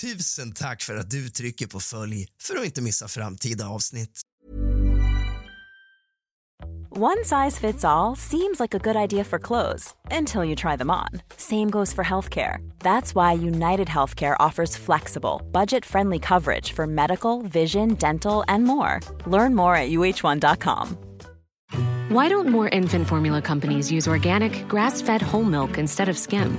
Tusen tack för att du trycker på följ för att inte missa framtida avsnitt. One size fits all seems like a good idea for clothes until you try them on. Same goes for healthcare. That's why United Healthcare offers flexible, budget friendly coverage for medical, vision, dental, and more. Learn more at uh1.com. Why don't more infant formula companies use organic, grass fed whole milk instead of skim?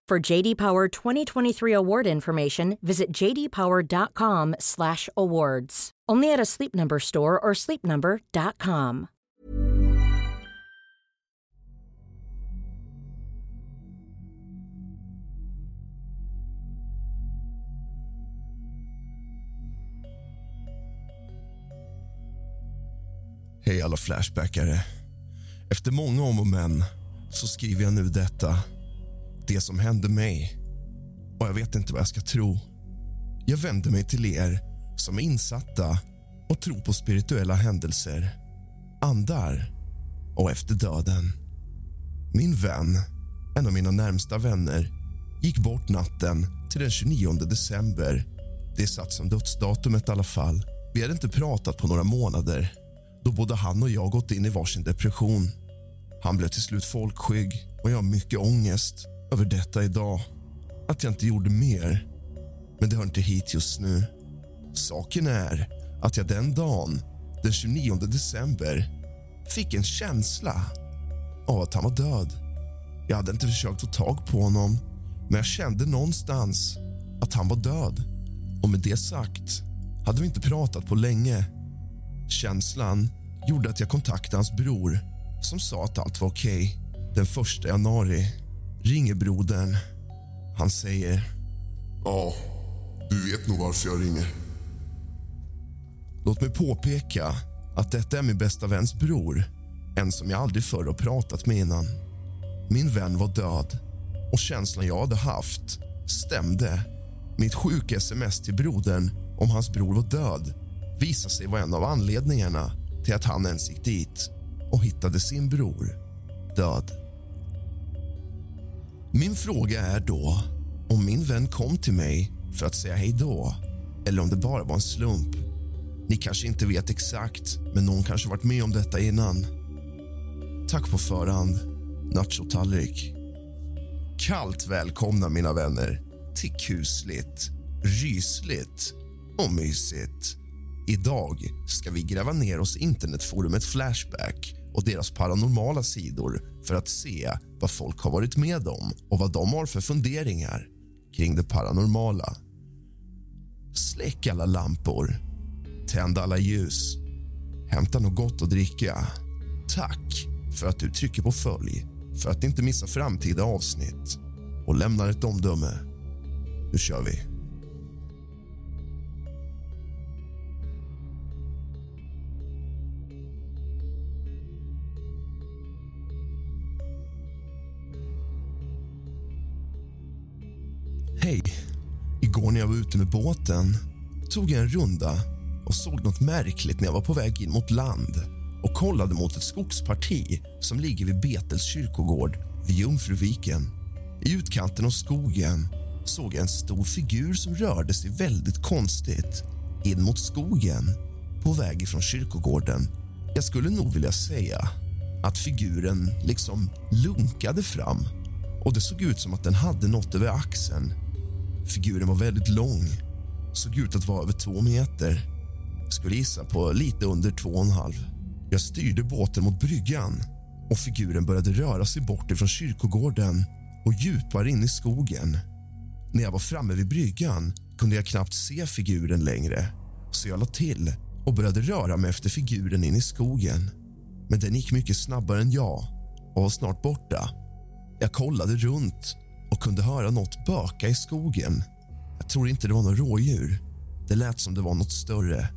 For JD Power 2023 award information, visit jdpower.com/awards. Only at a Sleep Number store or sleepnumber.com. Hej alla Flashbackare. Efter många om och men så skriver jag nu detta. Det som hände mig. Och jag vet inte vad jag ska tro. Jag vänder mig till er som är insatta och tror på spirituella händelser, andar och efter döden. Min vän, en av mina närmsta vänner, gick bort natten till den 29 december. Det är satt som dödsdatumet i alla fall. Vi hade inte pratat på några månader då både han och jag gått in i varsin depression. Han blev till slut folkskygg och jag har mycket ångest över detta idag. Att jag inte gjorde mer. Men det hör inte hit just nu. Saken är att jag den dagen, den 29 december fick en känsla av att han var död. Jag hade inte försökt få tag på honom men jag kände någonstans att han var död. Och med det sagt hade vi inte pratat på länge. Känslan gjorde att jag kontaktade hans bror som sa att allt var okej. Den 1 januari ringer brodern. Han säger... Ja, du vet nog varför jag ringer. Låt mig påpeka att detta är min bästa väns bror. En som jag aldrig förr har pratat med innan. Min vän var död och känslan jag hade haft stämde. Mitt sjuka sms till brodern om hans bror var död visade sig vara en av anledningarna till att han ens gick dit och hittade sin bror död. Min fråga är då om min vän kom till mig för att säga hej då eller om det bara var en slump. Ni kanske inte vet exakt, men någon kanske varit med om detta innan. Tack på förhand, nachotallrik. Kallt välkomna, mina vänner, till kusligt, rysligt och mysigt. Idag ska vi gräva ner oss i internetforumet Flashback och deras paranormala sidor för att se vad folk har varit med om och vad de har för funderingar kring det paranormala. Släck alla lampor, tänd alla ljus, hämta något gott att dricka. Tack för att du trycker på följ för att inte missa framtida avsnitt och lämnar ett omdöme. Nu kör vi. Hej. Igår när jag var ute med båten tog jag en runda och såg något märkligt när jag var på väg in mot land och kollade mot ett skogsparti som ligger vid Betels kyrkogård vid Jungfruviken. I utkanten av skogen såg jag en stor figur som rörde sig väldigt konstigt in mot skogen på väg ifrån kyrkogården. Jag skulle nog vilja säga att figuren liksom lunkade fram och det såg ut som att den hade något över axeln Figuren var väldigt lång, såg ut att vara över två meter. Jag skulle gissa på lite under två och en halv. Jag styrde båten mot bryggan och figuren började röra sig bort ifrån kyrkogården och djupare in i skogen. När jag var framme vid bryggan kunde jag knappt se figuren längre så jag la till och började röra mig efter figuren in i skogen. Men den gick mycket snabbare än jag och var snart borta. Jag kollade runt och kunde höra något böka i skogen. Jag tror inte det var något rådjur. Det lät som det var något större.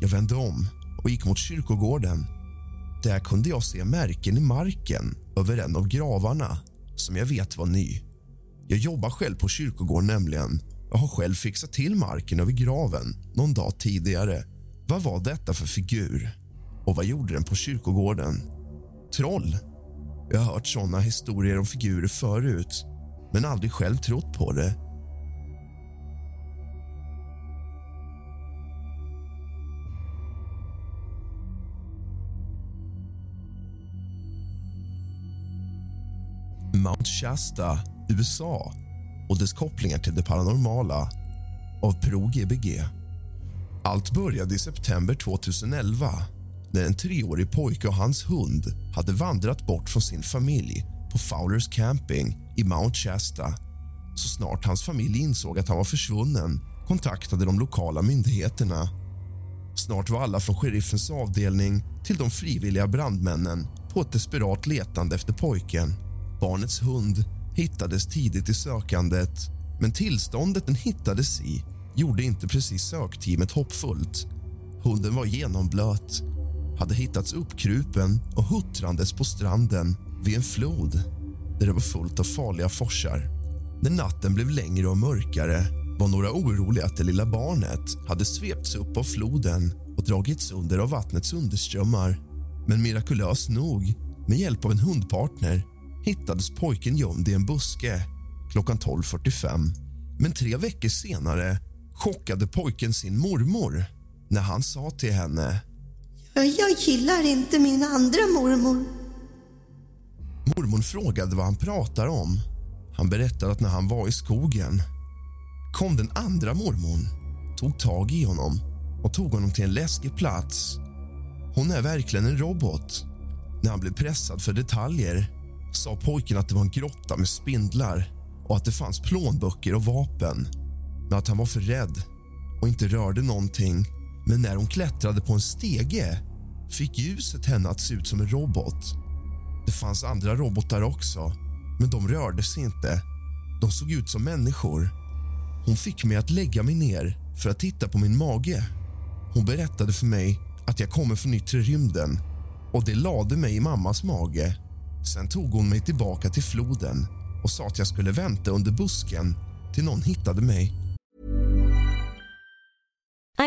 Jag vände om och gick mot kyrkogården. Där kunde jag se märken i marken över en av gravarna som jag vet var ny. Jag jobbar själv på kyrkogården nämligen. Jag har själv fixat till marken över graven någon dag tidigare. Vad var detta för figur? Och vad gjorde den på kyrkogården? Troll? Jag har hört såna historier om figurer förut men aldrig själv trott på det. Mount Shasta, USA och dess kopplingar till det paranormala av Pro GBG. Allt började i september 2011 när en treårig pojke och hans hund hade vandrat bort från sin familj på Fowlers Camping i Mount Shasta. Så snart hans familj insåg att han var försvunnen kontaktade de lokala myndigheterna. Snart var alla från sheriffens avdelning till de frivilliga brandmännen på ett desperat letande efter pojken. Barnets hund hittades tidigt i sökandet men tillståndet den hittades i gjorde inte precis sökteamet hoppfullt. Hunden var genomblöt, hade hittats uppkrupen och huttrandes på stranden vid en flod där det var fullt av farliga forsar. När natten blev längre och mörkare var några oroliga att det lilla barnet hade svepts upp av floden och dragits under av vattnets underströmmar. Men mirakulöst nog, med hjälp av en hundpartner hittades pojken gömd i en buske klockan 12.45. Men tre veckor senare chockade pojken sin mormor när han sa till henne Jag gillar inte min andra mormor. Mormor frågade vad han pratar om. Han berättade att när han var i skogen kom den andra mormon, tog tag i honom och tog honom till en läskig plats. Hon är verkligen en robot. När han blev pressad för detaljer sa pojken att det var en grotta med spindlar och att det fanns plånböcker och vapen men att han var för rädd och inte rörde någonting. Men när hon klättrade på en stege fick ljuset henne att se ut som en robot. Det fanns andra robotar också, men de rörde sig inte. De såg ut som människor. Hon fick mig att lägga mig ner för att titta på min mage. Hon berättade för mig att jag kommer från yttre rymden och det lade mig i mammas mage. Sen tog hon mig tillbaka till floden och sa att jag skulle vänta under busken till någon hittade mig.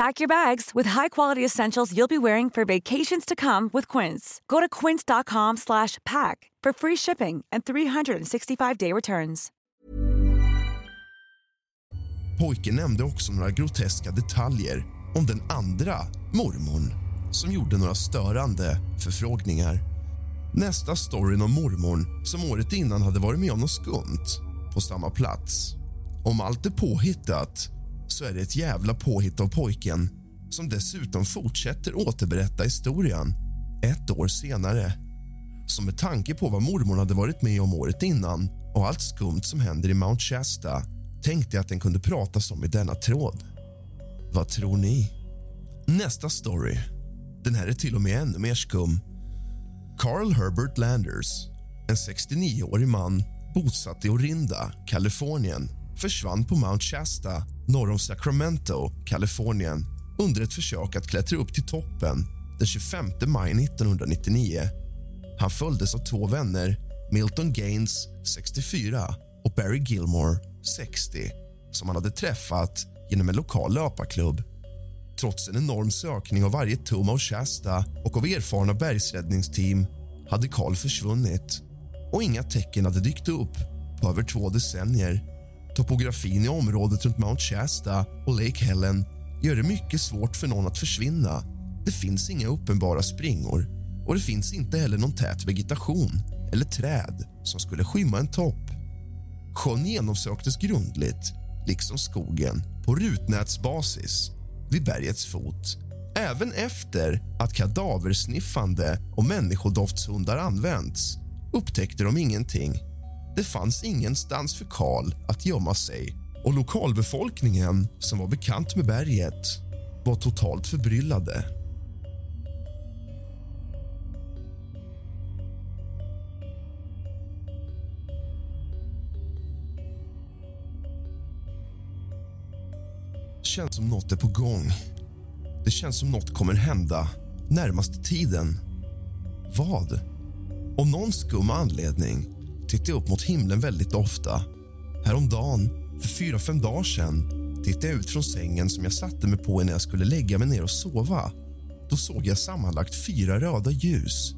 Pack your bags with high-quality essentials you'll be wearing for vacations to come with Quince. Go to quince.com/pack for free shipping and 365-day returns. Pojken nämnde också några groteska detaljer om den andra mormon som gjorde några störande förfrågningar. Nästa storyn om mormon som året innan hade varit med om något skumt på samma plats. Om allt är påhittat så är det ett jävla påhitt av pojken som dessutom fortsätter återberätta historien ett år senare. Så med tanke på vad mormor hade varit med om året innan och allt skumt som händer i Mount Shasta tänkte jag att den kunde pratas om i denna tråd. Vad tror ni? Nästa story. Den här är till och med ännu mer skum. Carl Herbert Landers, en 69-årig man bosatt i Orinda, Kalifornien försvann på Mount Shasta norr om Sacramento, Kalifornien under ett försök att klättra upp till toppen den 25 maj 1999. Han följdes av två vänner, Milton Gaines, 64 och Barry Gilmore, 60 som han hade träffat genom en lokal löparklubb. Trots en enorm sökning av varje tum av Shasta och av erfarna bergsräddningsteam hade Carl försvunnit och inga tecken hade dykt upp på över två decennier. Topografin i området runt Mount Shasta och Lake Helen gör det mycket svårt för någon att försvinna. Det finns inga uppenbara springor och det finns inte heller någon tät vegetation eller träd som skulle skymma en topp. Sjön genomsöktes grundligt, liksom skogen, på rutnätsbasis vid bergets fot även efter att kadaversniffande och människodoftshundar använts upptäckte de ingenting. Det fanns ingenstans för Karl att gömma sig och lokalbefolkningen som var bekant med berget var totalt förbryllade. Det känns som nåt är på gång. Det känns som nåt kommer hända närmaste tiden. Vad? Av någon skum anledning tittar jag upp mot himlen väldigt ofta. Häromdagen, för fyra, fem dagar sedan tittade jag ut från sängen som jag satte mig på innan jag skulle lägga mig ner och sova. Då såg jag sammanlagt fyra röda ljus.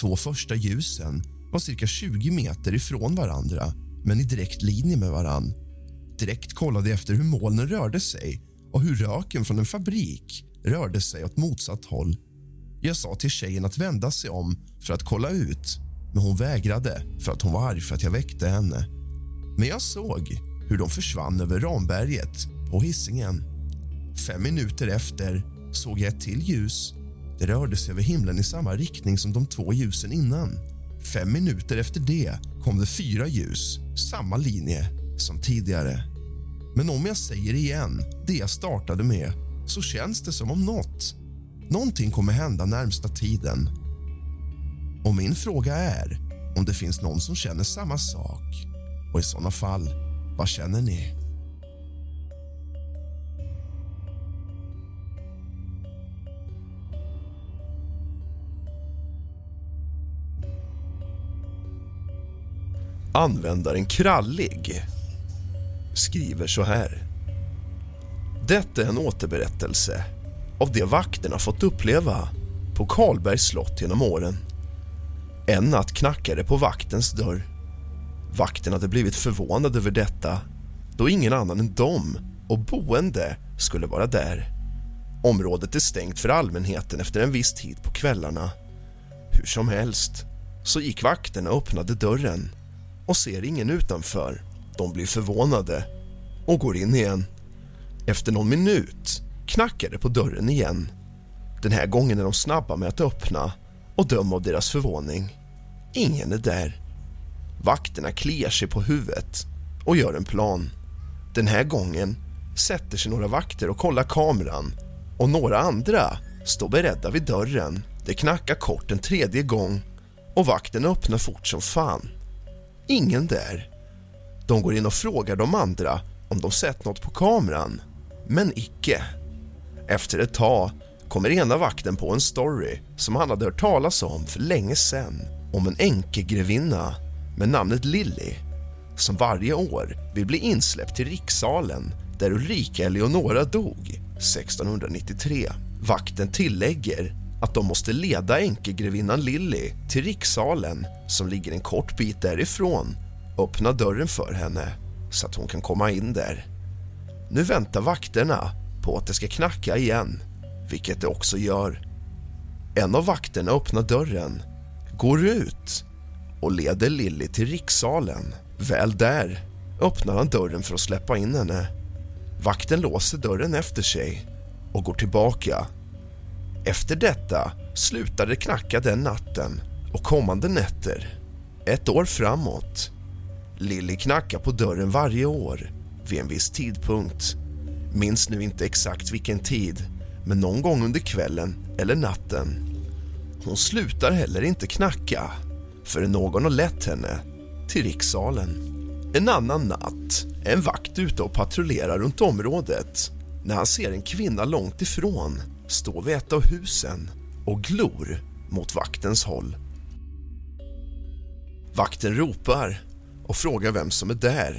Två första ljusen var cirka 20 meter ifrån varandra men i direkt linje med varann. Direkt kollade jag efter hur molnen rörde sig och hur röken från en fabrik rörde sig åt motsatt håll. Jag sa till tjejen att vända sig om för att kolla ut men hon vägrade för att hon var arg för att jag väckte henne. Men jag såg hur de försvann över Ramberget på hissingen. Fem minuter efter såg jag ett till ljus. Det rörde sig över himlen i samma riktning som de två ljusen innan. Fem minuter efter det kom det fyra ljus, samma linje som tidigare. Men om jag säger igen det jag startade med så känns det som om nåt. Någonting kommer hända närmsta tiden. Och min fråga är om det finns någon som känner samma sak. Och i såna fall, vad känner ni? Användaren Krallig skriver så här. Detta är en återberättelse av det vakterna fått uppleva på Karlbergs slott genom åren. En natt knackade på vaktens dörr. Vakten hade blivit förvånad över detta då ingen annan än de och boende skulle vara där. Området är stängt för allmänheten efter en viss tid på kvällarna. Hur som helst så gick vakterna och öppnade dörren och ser ingen utanför. De blir förvånade och går in igen. Efter någon minut knackar det på dörren igen. Den här gången är de snabba med att öppna och döm av deras förvåning. Ingen är där. Vakterna kliar sig på huvudet och gör en plan. Den här gången sätter sig några vakter och kollar kameran och några andra står beredda vid dörren. Det knackar kort en tredje gång och vakten öppnar fort som fan. Ingen där. De går in och frågar de andra om de sett något på kameran, men icke. Efter ett tag kommer ena vakten på en story som han hade hört talas om för länge sedan om en enkegrevinna med namnet Lilly som varje år vill bli insläppt till rikssalen där Ulrika Eleonora dog 1693. Vakten tillägger att de måste leda enkegrevinnan Lilly till rikssalen som ligger en kort bit därifrån öppna dörren för henne så att hon kan komma in där. Nu väntar vakterna på att det ska knacka igen, vilket det också gör. En av vakterna öppnar dörren, går ut och leder Lilly till rikssalen. Väl där öppnar han dörren för att släppa in henne. Vakten låser dörren efter sig och går tillbaka. Efter detta slutar det knacka den natten och kommande nätter. Ett år framåt. Lilly knackar på dörren varje år vid en viss tidpunkt. Minns nu inte exakt vilken tid, men någon gång under kvällen eller natten. Hon slutar heller inte knacka förrän någon har lett henne till rikssalen. En annan natt är en vakt ute och patrullerar runt området när han ser en kvinna långt ifrån stå vid ett av husen och glor mot vaktens håll. Vakten ropar och frågar vem som är där.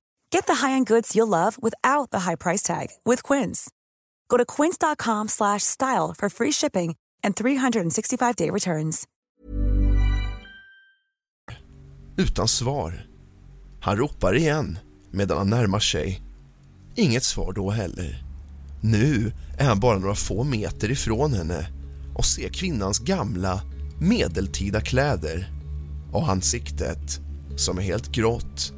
Get the high-end goods you'll love without the high price tag with Quince. Go to quince.com slash style for free shipping and 365-day returns. Utan svar. Han ropar igen medan han närmar sig. Inget svar då heller. Nu är han bara några få meter ifrån henne och ser kvinnans gamla, medeltida kläder och ansiktet som är helt grått.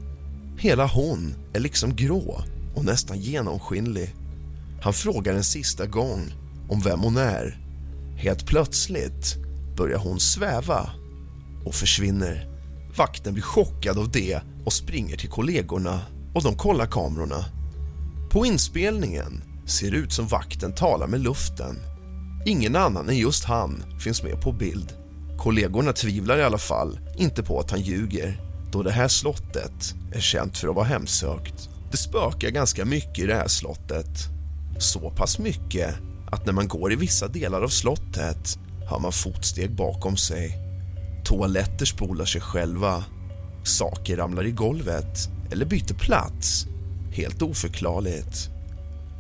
Hela hon är liksom grå och nästan genomskinlig. Han frågar en sista gång om vem hon är. Helt plötsligt börjar hon sväva och försvinner. Vakten blir chockad av det och springer till kollegorna och de kollar kamerorna. På inspelningen ser det ut som vakten talar med luften. Ingen annan än just han finns med på bild. Kollegorna tvivlar i alla fall inte på att han ljuger då det här slottet är känt för att vara hemsökt. Det spökar ganska mycket i det här slottet. Så pass mycket att när man går i vissa delar av slottet hör man fotsteg bakom sig. Toaletter spolar sig själva. Saker ramlar i golvet eller byter plats. Helt oförklarligt.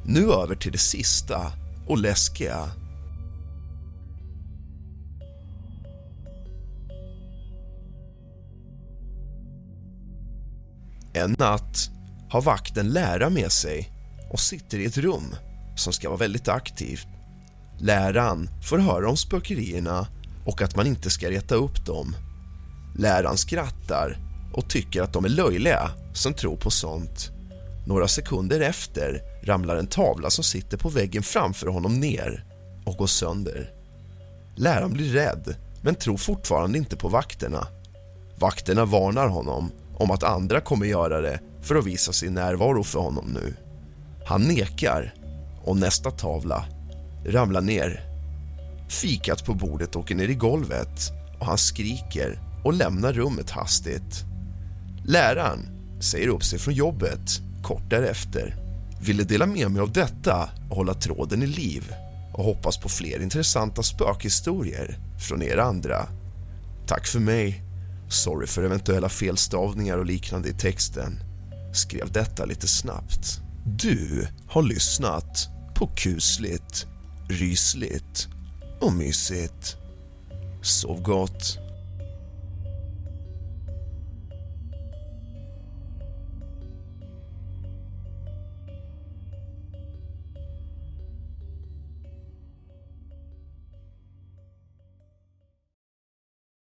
Nu över till det sista och läskiga. En natt har vakten lära med sig och sitter i ett rum som ska vara väldigt aktivt. Läraren får höra om spökerierna och att man inte ska reta upp dem. Läraren skrattar och tycker att de är löjliga som tror på sånt. Några sekunder efter ramlar en tavla som sitter på väggen framför honom ner och går sönder. Läraren blir rädd, men tror fortfarande inte på vakterna. Vakterna varnar honom om att andra kommer göra det för att visa sin närvaro för honom nu. Han nekar och nästa tavla ramlar ner. Fikat på bordet åker ner i golvet och han skriker och lämnar rummet hastigt. Läraren säger upp sig från jobbet kort därefter. Ville dela med mig av detta och hålla tråden i liv och hoppas på fler intressanta spökhistorier från er andra. Tack för mig. Sorry för eventuella felstavningar och liknande i texten. Skrev detta lite snabbt. Du har lyssnat på kusligt, rysligt och mysigt. Sov gott.